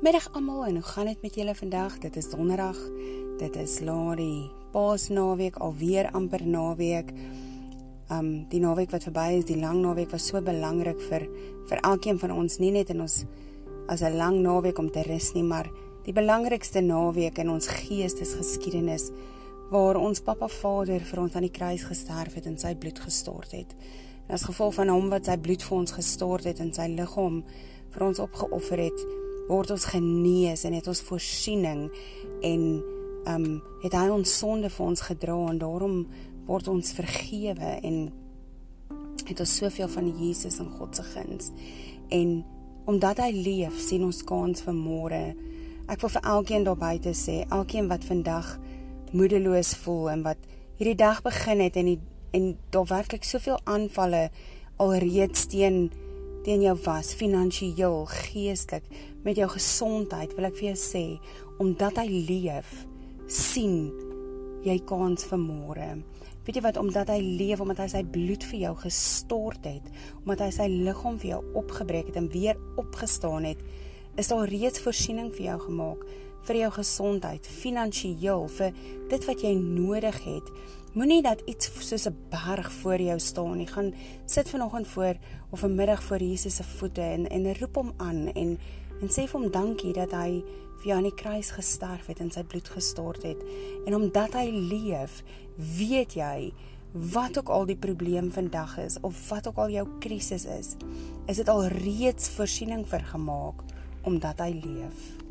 Middag almal en hoe gaan dit met julle vandag? Dit is donderdag. Dit is laat Paasnaweek alweer amper naweek. Um die naweek wat verby is, die lang naweek was so belangrik vir vir elkeen van ons, nie net in ons as 'n lang naweek om te rus nie, maar die belangrikste naweek in ons geestesgeskiedenis waar ons Pappa Vader vir ons aan die kruis gesterf het en sy bloed gestort het. En as gevolg van hom wat sy bloed vir ons gestort het en sy liggaam vir ons opgeoffer het, word ons genees en het ons voorsiening en ehm um, het hy ons sonde vir ons gedra en daarom word ons vergewe en het ons soveel van Jesus en God se guns. En omdat hy leef sien ons kans vir môre. Ek wil vir elkeen daar buite sê elkeen wat vandag moedeloos voel en wat hierdie dag begin het en die, en daar werklik soveel aanvalle alreeds teen teen jou was finansiëel, geestelik, met jou gesondheid, wil ek vir jou sê, omdat hy leef, sien jy kans vir môre. Weet jy wat omdat hy leef, omdat hy sy bloed vir jou gestort het, omdat hy sy liggaam vir jou opgebreek het en weer opgestaan het, is daar reeds voorsiening vir jou gemaak vir jou gesondheid, finansiëel, vir dit wat jy nodig het. Moenie dat iets soos 'n berg voor jou staan nie. Gaan sit vanoggend voor of 'n middag voor Jesus se voete en en roep hom aan en en sê vir hom dankie dat hy vir jou aan die kruis gesterf het en sy bloed gestort het. En omdat hy leef, weet jy wat ook al die probleem vandag is of wat ook al jou krisis is, is dit al reeds voorsiening vir gemaak omdat hy leef.